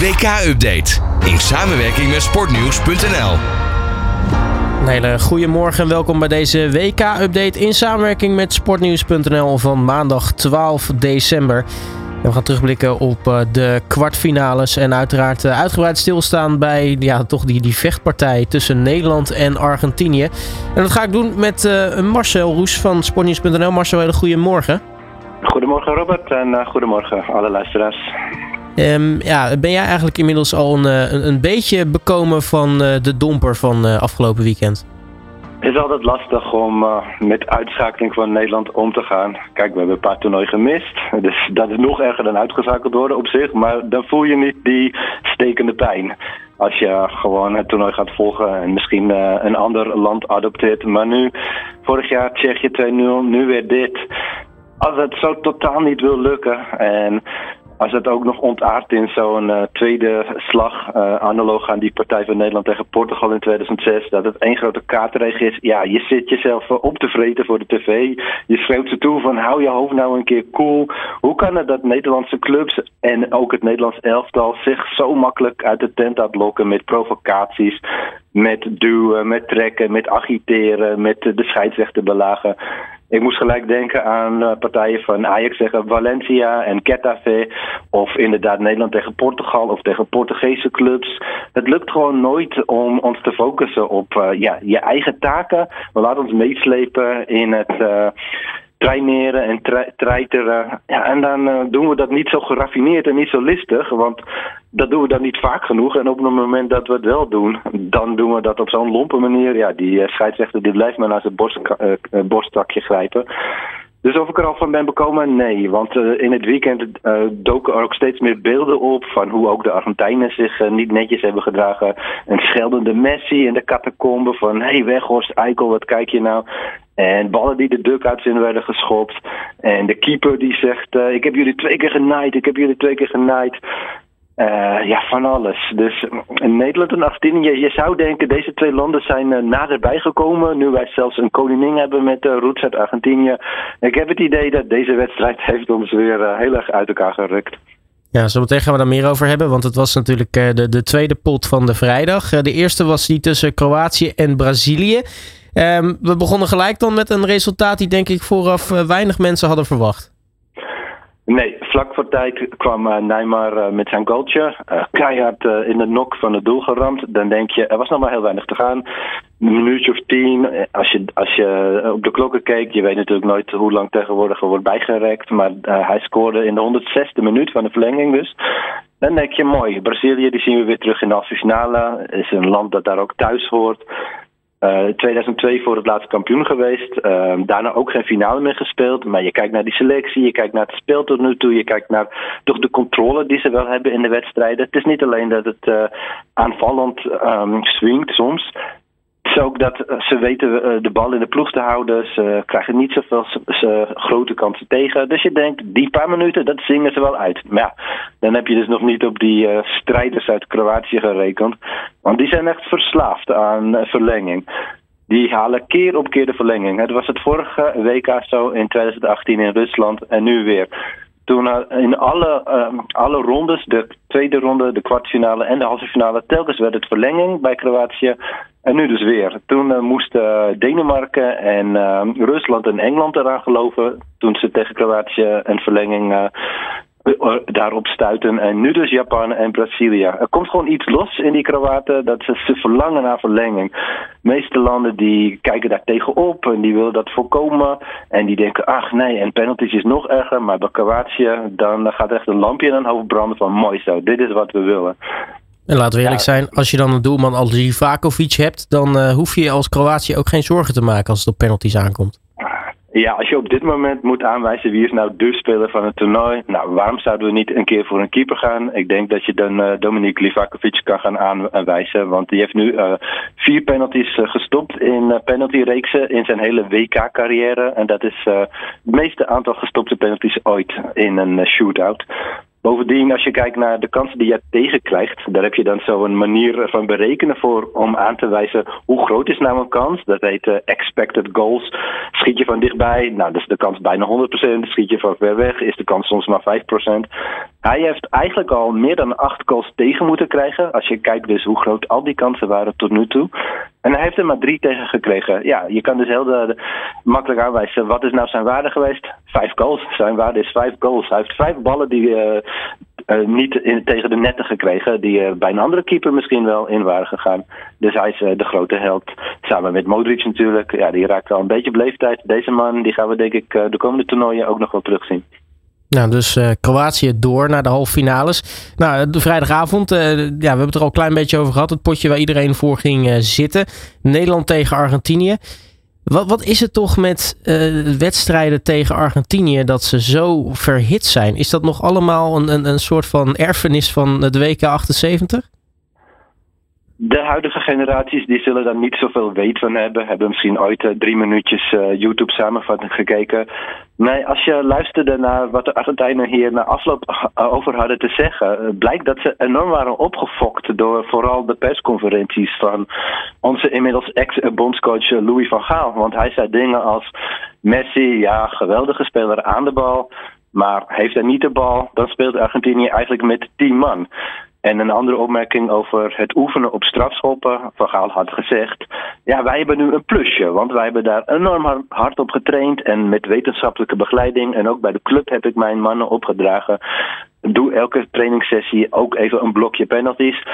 WK-update in samenwerking met sportnieuws.nl. Een hele goede morgen en welkom bij deze WK-update in samenwerking met sportnieuws.nl van maandag 12 december. We gaan terugblikken op eh, de kwartfinales en uiteraard eh, uitgebreid stilstaan bij ja, toch die, die vechtpartij tussen Nederland en Argentinië. En dat ga ik doen met uh, Marcel Roes van sportnieuws.nl. Marcel, hele goede morgen. Goedemorgen Robert en uh, goedemorgen alle luisteraars. Um, ja, ben jij eigenlijk inmiddels al een, een, een beetje bekomen van uh, de domper van uh, afgelopen weekend? Het is altijd lastig om met uitschakeling van Nederland om te gaan. Kijk, we hebben een paar toernooien gemist. Dus dat is nog erger dan uitgeschakeld worden op zich. Maar dan voel je niet die stekende pijn. Als je gewoon het toernooi gaat volgen en misschien een ander land adopteert. Maar nu, vorig jaar Tsjechië 2-0, nu weer dit. Als het zo totaal niet wil lukken en als het ook nog ontaart in zo'n uh, tweede slag, uh, analoog aan die partij van Nederland tegen Portugal in 2006, dat het één grote kaartenregen is. Ja, je zit jezelf op te vreten voor de tv. Je schreeuwt ze toe van hou je hoofd nou een keer cool. Hoe kan het dat Nederlandse clubs en ook het Nederlands elftal zich zo makkelijk uit de tent uitlokken met provocaties, met duwen, met trekken, met agiteren, met de scheidsrechter belagen? Ik moest gelijk denken aan uh, partijen van Ajax tegen Valencia en Getafe. Of inderdaad Nederland tegen Portugal of tegen Portugese clubs. Het lukt gewoon nooit om ons te focussen op uh, ja, je eigen taken. We laten ons meeslepen in het... Traineren en treiteren. Ja, en dan uh, doen we dat niet zo geraffineerd en niet zo listig, want dat doen we dan niet vaak genoeg. En op het moment dat we het wel doen, dan doen we dat op zo'n lompe manier. Ja, die uh, scheidsrechter die blijft maar naar zijn borst, borststakje grijpen. Dus of ik er al van ben bekomen? Nee, want in het weekend doken er ook steeds meer beelden op van hoe ook de Argentijnen zich niet netjes hebben gedragen. Een scheldende Messi in de catacombe van hey Weghorst Eikel, wat kijk je nou? En ballen die de duckouts in werden geschopt. En de keeper die zegt ik heb jullie twee keer genaaid, ik heb jullie twee keer genaaid. Uh, ja, van alles. Dus in Nederland en Argentinië, je, zou denken, deze twee landen zijn naderbij gekomen. Nu wij zelfs een koningin hebben met uh, roots uit Argentinië. Ik heb het idee dat deze wedstrijd heeft ons weer heel erg uit elkaar gerukt. Ja, zometeen gaan we daar meer over hebben, want het was natuurlijk de, de tweede pot van de vrijdag. de eerste was die tussen Kroatië en Brazilië. Um, we begonnen gelijk dan met een resultaat die denk ik vooraf weinig mensen hadden verwacht. Nee, vlak voor tijd kwam uh, Neymar uh, met zijn goaltje. Uh, keihard in de nok van het doel geramd. Dan denk je, er was nog maar heel weinig te gaan. Een minuutje of tien. Als je, als je op de klokken keek, je weet natuurlijk nooit hoe lang tegenwoordig er wordt bijgerekt. Maar hij scoorde in de 106e minuut van de verlenging dus. Dan denk je, mooi, Brazilië die zien we weer terug in de halve finale. is een land dat daar ook thuis hoort. Uh, 2002 voor het laatste kampioen geweest. Uh, daarna ook geen finale meer gespeeld. Maar je kijkt naar die selectie, je kijkt naar het spel tot nu toe. Je kijkt naar toch de controle die ze wel hebben in de wedstrijden. Het is niet alleen dat het uh, aanvallend um, swingt soms. Is ook dat ze weten de bal in de ploeg te houden. Ze krijgen niet zoveel ze, grote kansen tegen. Dus je denkt, die paar minuten, dat zingen ze wel uit. Maar ja, dan heb je dus nog niet op die uh, strijders uit Kroatië gerekend. Want die zijn echt verslaafd aan verlenging. Die halen keer op keer de verlenging. Het was het vorige WK zo in 2018 in Rusland en nu weer toen in alle, uh, alle rondes, de tweede ronde, de kwartfinale en de halve finale, telkens werd het verlenging bij Kroatië. En nu dus weer. Toen uh, moesten Denemarken en uh, Rusland en Engeland eraan geloven. Toen ze tegen Kroatië een verlenging daarop stuiten. En nu dus Japan en Brazilië. Er komt gewoon iets los in die Kroaten dat ze, ze verlangen naar verlenging. De meeste landen die kijken daar tegenop en die willen dat voorkomen. En die denken, ach nee, en penalties is nog erger. Maar bij Kroatië, dan gaat echt een lampje in hun hoofd branden van mooi zo, dit is wat we willen. En laten we eerlijk ja. zijn, als je dan een doelman als Livakovic hebt, dan uh, hoef je als Kroatië ook geen zorgen te maken als het op penalties aankomt. Ja, als je op dit moment moet aanwijzen wie is nou de speler van het toernooi. Nou, waarom zouden we niet een keer voor een keeper gaan? Ik denk dat je dan uh, Dominique Livakovic kan gaan aanwijzen. Want die heeft nu uh, vier penalties uh, gestopt in penaltyreeksen in zijn hele WK-carrière. En dat is het meeste aantal gestopte penalties ooit in een shootout. Bovendien, als je kijkt naar de kansen die je tegenkrijgt, daar heb je dan zo een manier van berekenen voor om aan te wijzen hoe groot is nou een kans. Dat heet uh, expected goals. Schiet je van dichtbij, nou, dus de kans bijna 100%. Schiet je van ver weg, is de kans soms maar 5%. Hij heeft eigenlijk al meer dan acht goals tegen moeten krijgen. Als je kijkt dus hoe groot al die kansen waren tot nu toe. En hij heeft er maar drie tegen gekregen. Ja, je kan dus heel de, makkelijk aanwijzen. Wat is nou zijn waarde geweest? Vijf goals. Zijn waarde is vijf goals. Hij heeft vijf ballen die uh, uh, niet in, tegen de netten gekregen. Die uh, bij een andere keeper misschien wel in waren gegaan. Dus hij is de grote held. Samen met Modric natuurlijk. Ja, die raakt al een beetje beleefdheid. Deze man die gaan we denk ik de komende toernooien ook nog wel terugzien. Nou, dus uh, Kroatië door naar de halve finales. Nou, de vrijdagavond, uh, ja, we hebben het er al een klein beetje over gehad. Het potje waar iedereen voor ging uh, zitten. Nederland tegen Argentinië. Wat, wat is het toch met wedstrijden tegen Argentinië dat ze zo verhit zijn? Is dat nog allemaal een, een, een soort van erfenis van de WK 78? De huidige generaties die zullen daar niet zoveel weet van hebben. Hebben misschien ooit drie minuutjes YouTube samenvatting gekeken. Nee, als je luisterde naar wat de Argentijnen hier na afloop over hadden te zeggen, blijkt dat ze enorm waren opgefokt door vooral de persconferenties van onze inmiddels ex-bondscoach Louis van Gaal. Want hij zei dingen als Messi, ja, geweldige speler aan de bal. Maar heeft hij niet de bal, dan speelt Argentinië eigenlijk met tien man. En een andere opmerking over het oefenen op strafschoppen. Van Gaal had gezegd: Ja, wij hebben nu een plusje. Want wij hebben daar enorm hard op getraind. En met wetenschappelijke begeleiding. En ook bij de club heb ik mijn mannen opgedragen. Doe elke trainingssessie ook even een blokje penalties.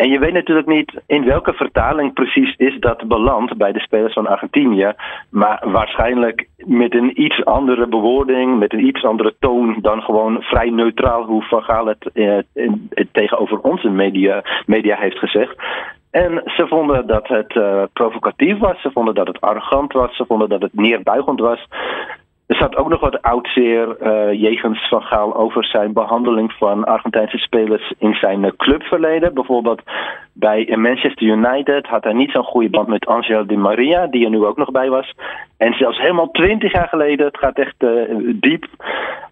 En je weet natuurlijk niet in welke vertaling precies is dat beland bij de spelers van Argentinië. Maar waarschijnlijk met een iets andere bewoording, met een iets andere toon dan gewoon vrij neutraal hoe Van Gaal het, eh, tegenover onze media, media heeft gezegd. En ze vonden dat het uh, provocatief was, ze vonden dat het arrogant was, ze vonden dat het neerbuigend was. Er staat ook nog wat oudzeer uh, jegens Van Gaal over zijn behandeling van Argentijnse spelers in zijn uh, clubverleden. Bijvoorbeeld bij Manchester United had hij niet zo'n goede band met Angel Di Maria, die er nu ook nog bij was. En zelfs helemaal twintig jaar geleden, het gaat echt uh, diep,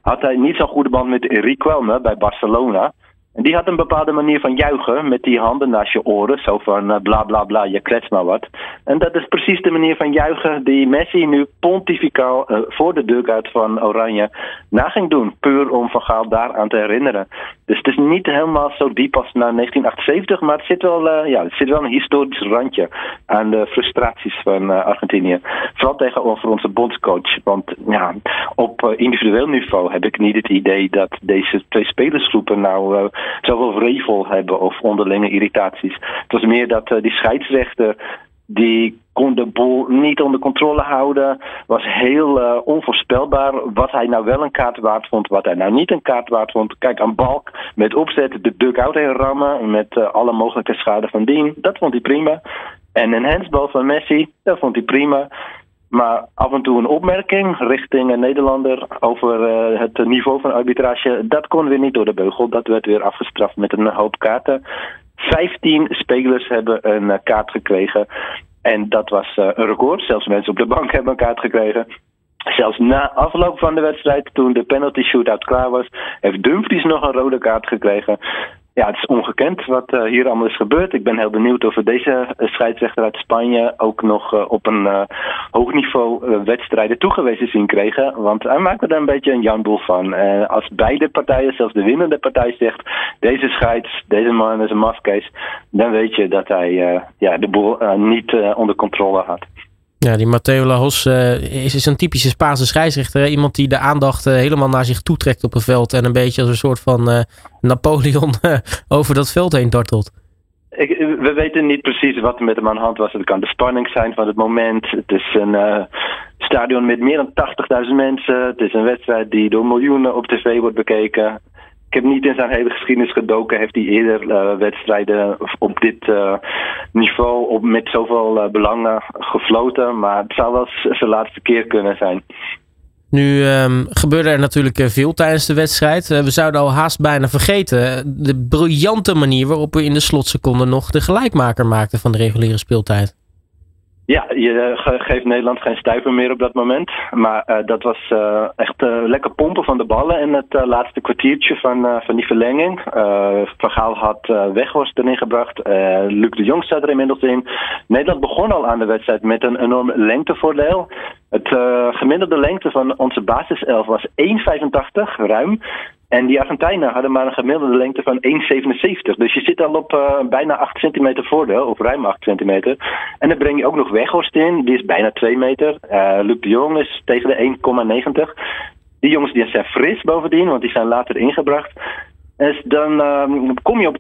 had hij niet zo'n goede band met Riquelme bij Barcelona. En die had een bepaalde manier van juichen met die handen naast je oren. Zo van uh, bla bla bla, je klets maar wat. En dat is precies de manier van juichen die Messi nu pontificaal uh, voor de dugout van Oranje na ging doen. Puur om Van Gaal daaraan te herinneren. Dus het is niet helemaal zo diep als na 1978, maar het zit wel, uh, ja, het zit wel een historisch randje aan de frustraties van Argentinië. Vooral tegenover onze bondscoach. Want ja, op individueel niveau heb ik niet het idee dat deze twee spelersgroepen nou zoveel vrevel hebben of onderlinge irritaties. Het was meer dat die scheidsrechter die kon de boel niet onder controle houden. Was heel uh, onvoorspelbaar wat hij nou wel een kaart waard vond, wat hij nou niet een kaart waard vond. Kijk, aan Balk met opzet de duck-out heen rammen met uh, alle mogelijke schade van dien. Dat vond hij prima. En een handsbal van Messi, dat vond hij prima. Maar af en toe een opmerking richting een Nederlander over uh, het niveau van arbitrage, dat kon weer niet door de beugel. Dat werd weer afgestraft met een hoop kaarten. Vijftien spelers hebben een uh, kaart gekregen. En dat was uh, een record. Zelfs mensen op de bank hebben een kaart gekregen. Zelfs na afloop van de wedstrijd, toen de penalty shootout klaar was, heeft Dumfries nog een rode kaart gekregen ja, het is ongekend wat uh, hier allemaal is gebeurd. Ik ben heel benieuwd of we deze uh, scheidsrechter uit Spanje ook nog uh, op een hoog niveau wedstrijden toegewezen zien kregen. Want hij maakt er een beetje een janboel van. als beide partijen, zelfs de winnende partij zegt, deze scheids, deze man is een mafkees, dan weet je dat hij ja, de boel niet onder controle had. Ja, die Matteo Lajos uh, is, een typische Spaanse scheidsrechter. Iemand die de aandacht uh, helemaal naar zich toetrekt op een veld. En een beetje als een soort van uh, Napoleon over dat veld heen dartelt. Ik, we weten niet precies wat er met hem aan de hand was. Het kan de spanning zijn van het moment. Het is een stadion met meer dan 80.000 mensen. Het is een wedstrijd die door miljoenen op tv wordt bekeken. Ik heb niet in zijn hele geschiedenis gedoken. Heeft hij eerder uh, wedstrijden op dit uh, niveau op, met zoveel uh, belangen gefloten. Maar het zou wel zijn laatste keer kunnen zijn. Nu um, gebeurde er natuurlijk veel tijdens de wedstrijd. we zouden al haast bijna vergeten de briljante manier waarop we in de slotseconde nog de gelijkmaker maakten van de reguliere speeltijd. Ja, je geeft Nederland geen stuiver meer op dat moment. Maar uh, dat was uh, echt lekker pompen van de ballen in het laatste kwartiertje van, van die verlenging. Vergaal had Weghorst erin gebracht. Luc de Jong staat er inmiddels in. Nederland begon al aan de wedstrijd met een enorm lengtevoordeel. Het gemiddelde lengte van onze basiself was 1,85 ruim. En die Argentijnen hadden maar een gemiddelde lengte van 1,77. Dus je zit al op uh, bijna 8 centimeter voordeel, of ruim 8 centimeter. En dan breng je ook nog Weghorst in, die is bijna 2 meter. Uh, Luc de Jong is tegen de 1,90. Die jongens die zijn fris bovendien, want die zijn later ingebracht. Dus dan um, kom je op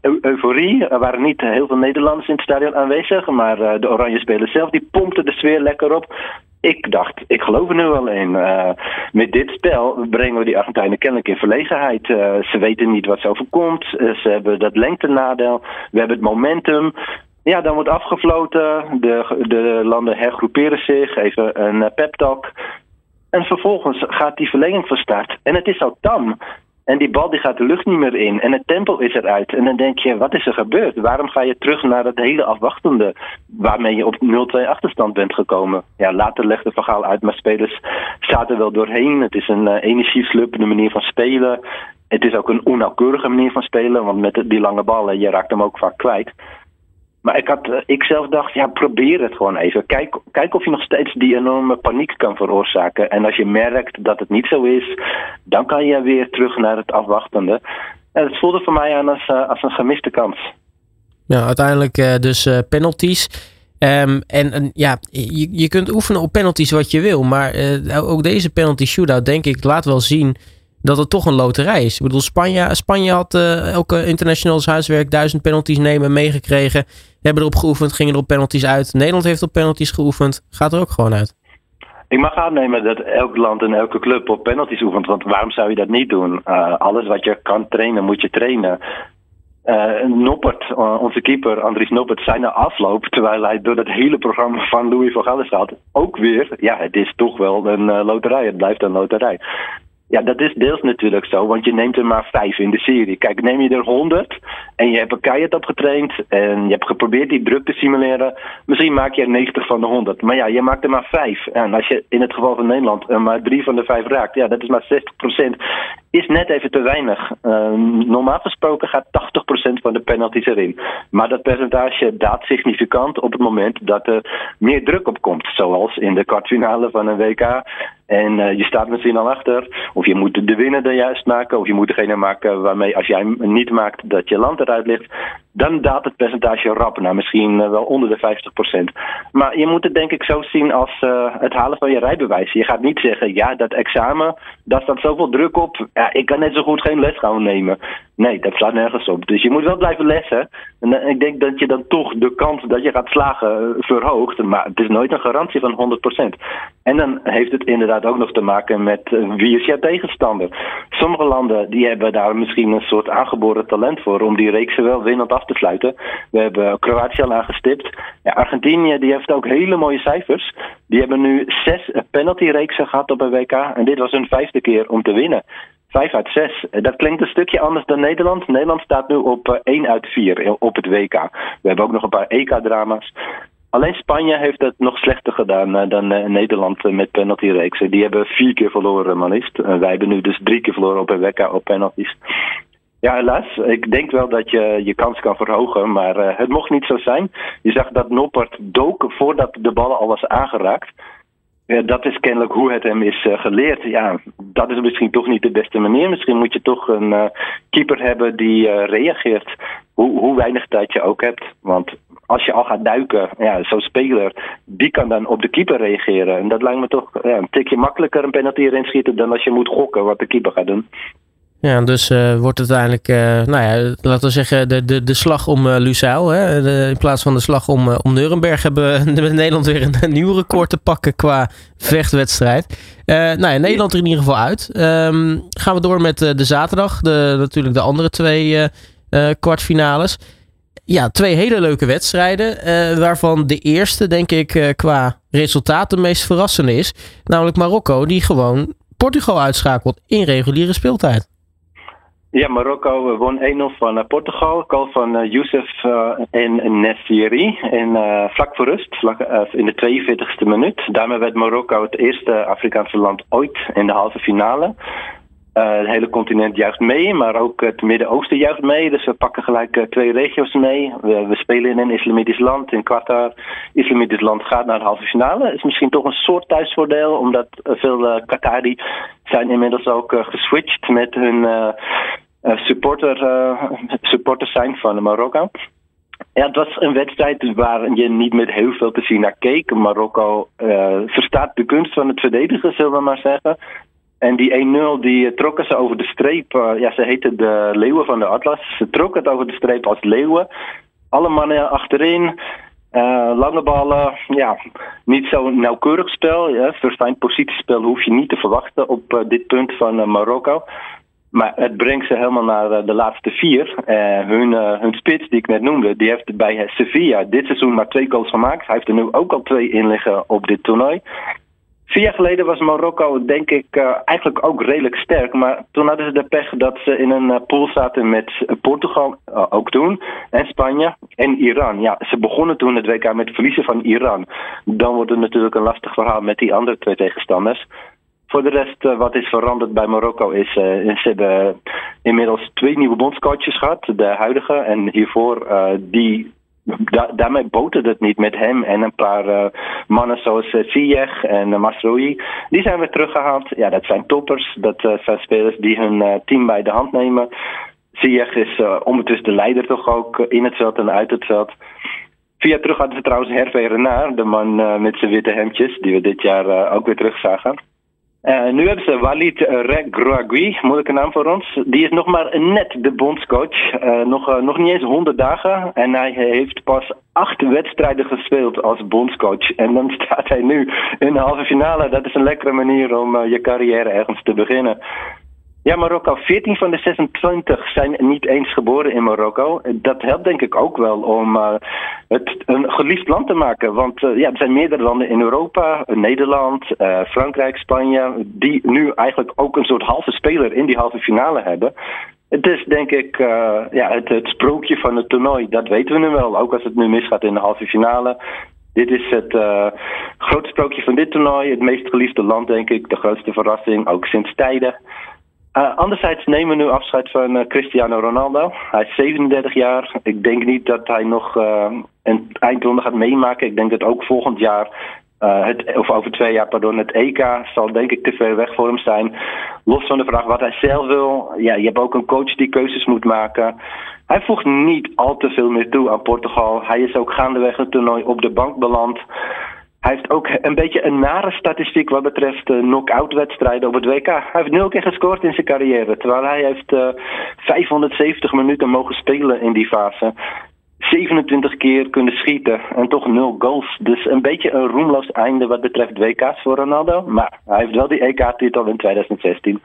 2-2, euforie. Er waren niet heel veel Nederlanders in het stadion aanwezig, maar uh, de Oranje spelers zelf die pompten de sfeer lekker op ik dacht, ik geloof er nu wel in. Uh, met dit spel brengen we die Argentijnen kennelijk in verlegenheid. Uh, ze weten niet wat ze overkomt. Ze hebben dat lengtenadeel. We hebben het momentum. Ja, dan wordt afgefloten. De, de landen hergroeperen zich. Even een pep talk. En vervolgens gaat die verlenging van start. En het is al tam. En die bal die gaat de lucht niet meer in. En het tempo is eruit. En dan denk je, wat is er gebeurd? Waarom ga je terug naar het hele afwachtende... waarmee je op 0-2 achterstand bent gekomen? Ja, later legde Vergaal uit, maar spelers zaten wel doorheen. Het is een uh, energieslub, de manier van spelen. Het is ook een onnauwkeurige manier van spelen. Want met die lange ballen, je raakt hem ook vaak kwijt. Maar ik, had, eh, ik zelf dacht, ja, probeer het gewoon even. Kijk, kijk of je nog steeds die enorme paniek kan veroorzaken. En als je merkt dat het niet zo is, dan kan je weer terug naar het afwachtende. En het voelde voor mij aan als, uh, als een gemiste kans. Ja, uiteindelijk uh, dus penalties. Um, en, en, ja, je, je kunt oefenen op penalties wat je wil. Maar ook deze penalty shootout, denk ik, laat wel zien dat het toch een loterij is. Ik bedoel, Spanje, Spanje had uh, elke internationals huiswerk duizend penalties nemen meegekregen. Hebben erop geoefend, gingen er op penalties uit. Nederland heeft op penalties geoefend, gaat er ook gewoon uit. Ik mag aannemen dat elk land en elke club op penalties oefent. Want waarom zou je dat niet doen? Uh, alles wat je kan trainen, moet je trainen. Uh, Noppert, onze keeper Andries Noppert, zijn na afloop, terwijl hij door het hele programma van Louis van Gaal gaat, ook weer, ja, het is toch wel een loterij. Het blijft een loterij. Ja, dat is deels natuurlijk zo, want je neemt er maar vijf in de serie. Kijk, neem je er honderd en je hebt er keihard op getraind en je hebt geprobeerd die druk te simuleren, misschien maak je er 90 van de 100. Maar ja, je maakt er maar vijf. En als je in het geval van Nederland er maar drie van de vijf raakt, ja, dat is maar 60%. Is net even te weinig. Uh, normaal gesproken gaat 80% van de penalties erin. Maar dat percentage daalt significant op het moment dat er meer druk op komt. Zoals in de kwartfinale van een WK en uh, je staat misschien al achter. Of je moet de winnaar juist maken. Of je moet degene maken waarmee als jij hem niet maakt dat je land eruit ligt. Dan daalt het percentage rap naar misschien uh, wel onder de 50%. Maar je moet het denk ik zo zien als uh, het halen van je rijbewijs. Je gaat niet zeggen, ja dat examen, daar staat zoveel druk op. Ja, ik kan net zo goed geen les gaan nemen. Nee, dat slaat nergens op. Dus je moet wel blijven lessen. En ik denk dat je dan toch de kans dat je gaat slagen verhoogt. Maar het is nooit een garantie van 100%. En dan heeft het inderdaad ook nog te maken met wie is jouw tegenstander. Sommige landen die hebben daar misschien een soort aangeboren talent voor om die reeksen wel winnend af te sluiten. We hebben Kroatië al aangestipt. Ja, Argentinië die heeft ook hele mooie cijfers. Die hebben nu zes penaltyreeksen gehad op een WK. En dit was hun vijfde keer om te winnen. 5 uit 6. Dat klinkt een stukje anders dan Nederland. Nederland staat nu op 1 uit 4 op het WK. We hebben ook nog een paar EK-drama's. Alleen Spanje heeft het nog slechter gedaan dan Nederland met penaltyreeksen. Die hebben vier keer verloren, maar liefst. wij hebben nu dus drie keer verloren op een WK op penalties. Ja, helaas. Ik denk wel dat je je kans kan verhogen, maar het mocht niet zo zijn. Je zag dat Noppert dook voordat de ballen al was aangeraakt. Ja, dat is kennelijk hoe het hem is uh, geleerd. Ja, dat is misschien toch niet de beste manier. Misschien moet je toch een uh, keeper hebben die uh, reageert. Hoe, hoe weinig tijd je ook hebt. Want als je al gaat duiken, ja, zo'n speler, die kan dan op de keeper reageren. En dat lijkt me toch ja, een tikje makkelijker een penalty erin schieten dan als je moet gokken wat de keeper gaat doen. Ja, dus uh, wordt uiteindelijk, uh, nou ja, laten we zeggen, de, de, de slag om uh. Hè? In plaats van de slag om, om Nuremberg hebben we Nederland weer een, nieuw record te pakken qua vechtwedstrijd. nou ja, Nederland er in ieder geval uit. Um, gaan we door met de zaterdag, de, natuurlijk de andere twee kwartfinales. Ja, twee hele leuke wedstrijden, waarvan de eerste denk ik qua resultaat de meest verrassende is. Namelijk Marokko, die gewoon Portugal uitschakelt in reguliere speeltijd. Ja, Marokko won 1-0 van Portugal. Goal van Youssef en Nessiri. En vlak voor rust, vlak, in de 42e minuut. Daarmee werd Marokko het eerste Afrikaanse land ooit in de halve finale. Het hele continent juicht mee, maar ook het Midden-Oosten juicht mee. Dus we pakken gelijk twee regio's mee. We, spelen in een islamitisch land, in Qatar. Islamitisch land gaat naar de halve finale. is misschien toch een soort thuisvoordeel, omdat veel Qatari zijn inmiddels ook geswitcht met hun supporter, supporters zijn van Marokko. Ja, het was een wedstrijd waar je niet met heel veel plezier naar keek. Marokko verstaat de kunst van het verdedigen, zullen we maar zeggen. En die 1-0 die trokken ze over de streep. Ja, ze heten de Leeuwen van de Atlas. Ze trokken het over de streep als Leeuwen. Alle mannen achterin. Uh, lange ballen, ja, niet zo nauwkeurig spel. Ja. Verfijnd positiespel hoef je niet te verwachten op dit punt van Marokko. Maar het brengt ze helemaal naar de laatste vier. hun, hun spits, die ik net noemde, die heeft bij Sevilla dit seizoen maar twee goals gemaakt. Hij heeft er nu ook al twee in liggen op dit toernooi. Vier jaar geleden was Marokko, denk ik, eigenlijk ook redelijk sterk. Maar toen hadden ze de pech dat ze in een pool zaten met Portugal, ook toen, en Spanje en Iran. Ja, ze begonnen toen het WK met verliezen van Iran. Dan wordt het natuurlijk een lastig verhaal met die andere twee tegenstanders. Voor de rest, wat is veranderd bij Marokko is, ze hebben inmiddels twee nieuwe bondscoaches gehad. De huidige en hiervoor die da daarmee boterde het niet met hem en een paar uh, mannen zoals uh, en uh, Masroui. Die zijn weer teruggehaald. Ja, dat zijn toppers. Dat zijn spelers die hun team bij de hand nemen. Ziyech is ondertussen de leider toch ook in het veld en uit het veld. Jaar terug hadden ze trouwens Hervé Renard, de man met zijn witte hemdjes, die we dit jaar ook weer terugzagen. Uh, nu hebben ze Walid Regragui, moeilijke naam voor ons. Die is nog maar net de bondscoach. Uh, nog, uh, nog niet eens 100 dagen. En hij heeft pas acht wedstrijden gespeeld als bondscoach. En dan staat hij nu in de halve finale. Dat is een lekkere manier om je carrière ergens te beginnen. Ja, Marokko. 14 van de 26 zijn niet eens geboren in Marokko. Dat helpt denk ik ook wel om uh, het een geliefd land te maken. Want uh, ja, er zijn meerdere landen in Europa, Nederland, uh, Frankrijk, Spanje, die nu eigenlijk ook een soort halve speler in die halve finale hebben. Het is denk ik ja, het, het sprookje van het toernooi. Dat weten we nu wel, ook als het nu misgaat in de halve finale. Dit is het grootste sprookje van dit toernooi. Het meest geliefde land, denk ik. De grootste verrassing, ook sinds tijden. Uh, anderzijds nemen we nu afscheid van uh, Cristiano Ronaldo. Hij is 37 jaar. Ik denk niet dat hij nog uh, een eindronde gaat meemaken. Ik denk dat ook volgend jaar, het, of over twee jaar, pardon, het EK zal denk ik te ver weg voor hem zijn. Los van de vraag wat hij zelf wil. Ja, je hebt ook een coach die keuzes moet maken. Hij voegt niet al te veel meer toe aan Portugal. Hij is ook gaandeweg het toernooi op de bank beland. Ook een beetje een nare statistiek wat betreft uh, knock-out wedstrijden op het WK. Hij heeft nul keer gescoord in zijn carrière. Terwijl hij heeft uh, eh, 570 minuten mogen spelen in die fase. 27 keer kunnen schieten en toch nul goals. Dus een beetje een roemloos einde wat betreft WK's voor Ronaldo. Maar hij heeft wel die EK-titel in 2016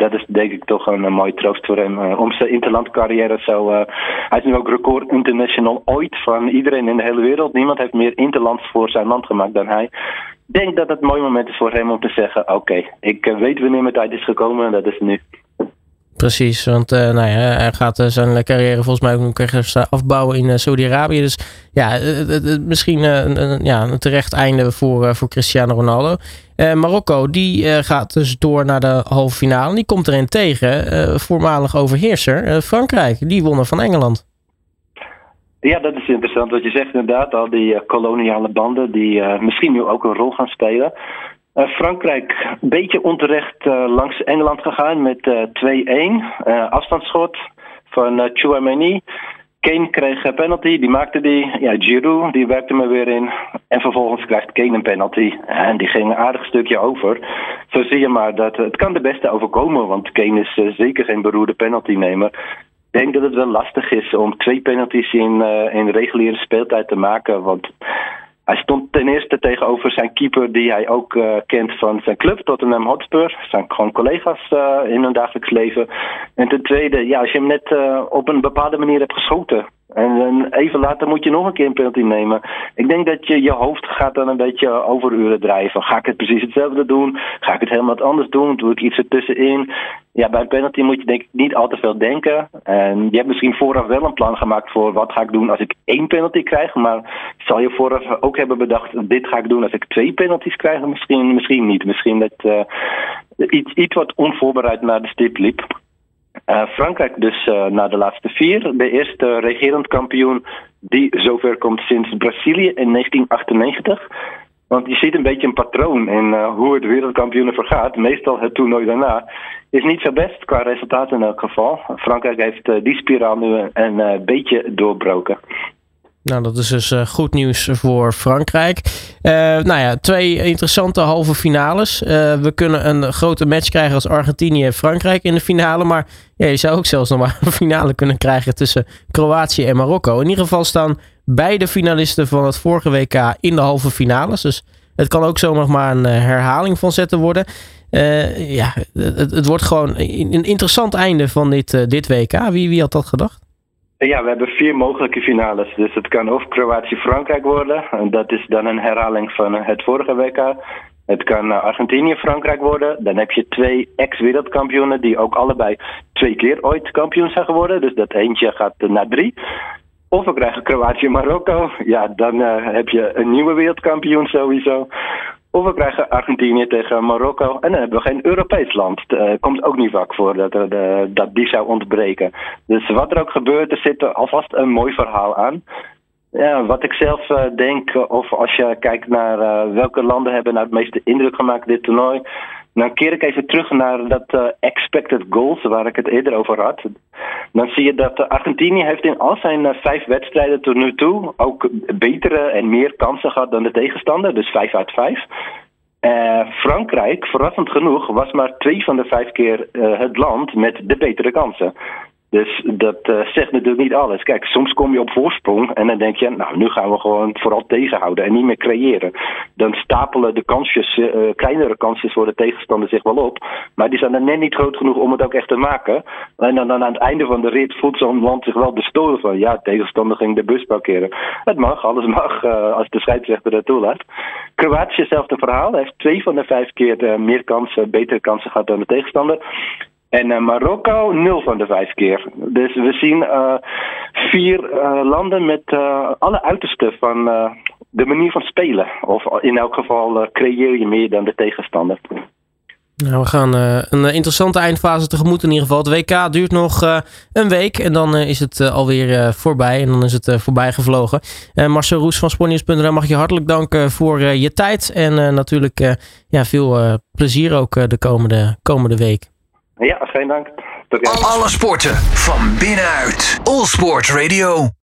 dat is denk ik toch een, een mooie troost voor hem. Uh, om zijn interlandcarrière zo. Uh, hij is nu ook record international ooit van iedereen in de hele wereld. Niemand heeft meer interlands voor zijn land gemaakt dan hij. Ik denk dat het een mooi moment is voor hem om te zeggen: Oké, ik weet wanneer mijn tijd is gekomen en dat is nu. Precies, want uh, nou ja, hij gaat uh, zijn carrière volgens mij ook nog ergens afbouwen in Saudi-Arabië. Dus ja, misschien een, ja, een terecht einde voor, voor Cristiano Ronaldo. Marokko, die gaat dus door naar de halve finale. Die komt erin tegen, voormalig overheerser Frankrijk. Die wonnen van Engeland. Ja, dat is interessant wat je zegt inderdaad. Al die koloniale banden die misschien nu ook een rol gaan spelen. Uh, Frankrijk een beetje onterecht uh, langs Engeland gegaan met uh, 2-1. afstandsschot van uh, Chouameni. Kane kreeg een penalty, die maakte die. Ja, Giroud, die werkte me weer in. En vervolgens krijgt Kane een penalty. En die ging een aardig stukje over. Zo zie je maar dat het kan de beste overkomen. Want Kane is zeker geen beroerde penaltynemer. Ik denk dat het wel lastig is om twee penalties in, in reguliere speeltijd te maken. Want hij stond ten eerste tegenover zijn keeper, die hij ook uh, kent van zijn club, Tottenham Hotspur. Zijn gewoon collega's uh, in hun dagelijks leven. En ten tweede, ja, als je hem net uh, op een bepaalde manier hebt geschoten, En even later moet je nog een keer een penalty nemen. Ik denk dat je je hoofd gaat dan een beetje overuren drijven. Ga ik het precies hetzelfde doen? Ga ik het helemaal anders doen? Doe ik iets ertussenin? Ja, bij een penalty moet je denk ik niet al te veel denken. En je hebt misschien vooraf wel een plan gemaakt voor wat ga ik doen als ik één penalty krijg. Maar zal je vooraf ook hebben bedacht, dit ga ik doen als ik twee penalties krijg? Misschien, misschien niet. Misschien dat uh, iets, iets wat onvoorbereid naar de stip liep. Uh, Frankrijk dus uh, naar de laatste vier. De eerste regerend kampioen die zover komt sinds Brazilië in 1998. Want je ziet een beetje een patroon in uh, hoe het wereldkampioenen vergaat. Meestal het toernooi daarna is niet zo best qua resultaten in elk geval. Frankrijk heeft die spiraal nu een beetje doorbroken. Nou, dat is dus uh, goed nieuws voor Frankrijk. Uh, nou ja, twee interessante halve finales. Uh, we kunnen een grote match krijgen als Argentinië en Frankrijk in de finale. Maar je zou ook zelfs nog maar een finale kunnen krijgen tussen Kroatië en Marokko. In ieder geval staan beide finalisten van het vorige WK in de halve finales. Dus het kan ook zo nog maar een herhaling van zetten worden. ja, het, het, wordt gewoon een interessant einde van dit, dit WK. Wie, wie had dat gedacht? Ja, we hebben vier mogelijke finales. Dus het kan of Kroatië-Frankrijk worden. En dat is dan een herhaling van het vorige WK. Het kan Argentinië-Frankrijk worden. Dan heb je twee ex-wereldkampioenen die ook allebei twee keer ooit kampioen zijn geworden. Dus dat eentje gaat naar drie. Of we krijgen Kroatië-Marokko. Ja, dan uh, heb je een nieuwe wereldkampioen sowieso. Of we krijgen Argentinië tegen Marokko. En dan hebben we geen Europees land. Uh, komt ook niet vaak voor dat, uh, dat die zou ontbreken. Dus wat er ook gebeurt, er zit alvast een mooi verhaal aan. Ja, wat ik zelf uh, denk, of als je kijkt naar welke landen hebben nou het meeste indruk gemaakt dit toernooi. Dan keer ik even terug naar dat uh, expected goals waar ik het eerder over had. Dan zie je dat Argentinië heeft in al zijn uh, vijf wedstrijden tot nu toe ook betere en meer kansen gehad dan de tegenstander, dus vijf uit vijf. Uh, Frankrijk, verrassend genoeg, was maar twee van de vijf keer het land met de betere kansen. Dus dat uh, zegt natuurlijk niet alles. Kijk, soms kom je op voorsprong en dan denk je, nou, nu gaan we gewoon vooral tegenhouden en niet meer creëren. Dan stapelen de kansjes, uh, kleinere kansjes voor de tegenstander zich wel op. Maar die zijn dan net niet groot genoeg om het ook echt te maken. En dan, dan aan het einde van de rit voelt zo'n land zich wel bestolen van, ja, tegenstander ging de bus parkeren. Het mag, alles mag uh, als de scheidsrechter dat toelaat. Kroatië, hetzelfde verhaal. Hij heeft twee van de vijf keer meer kansen, betere kansen gehad dan de tegenstander. En uh, Marokko nul van de vijf keer. Dus we zien uh, vier uh, landen met alle uitersten van de manier van spelen. Of in elk geval creëer je meer dan de tegenstander. Nou, we gaan een interessante eindfase tegemoet in ieder geval. Het WK duurt nog een week en dan is het alweer voorbij. En dan is het voorbij gevlogen. Marcel Roes van Sportnieuws.nl mag je hartelijk danken voor je tijd. En natuurlijk ja, veel plezier ook de komende, komende week. Ja, geen dank. Alle sporten van binnenuit. All Sport Radio.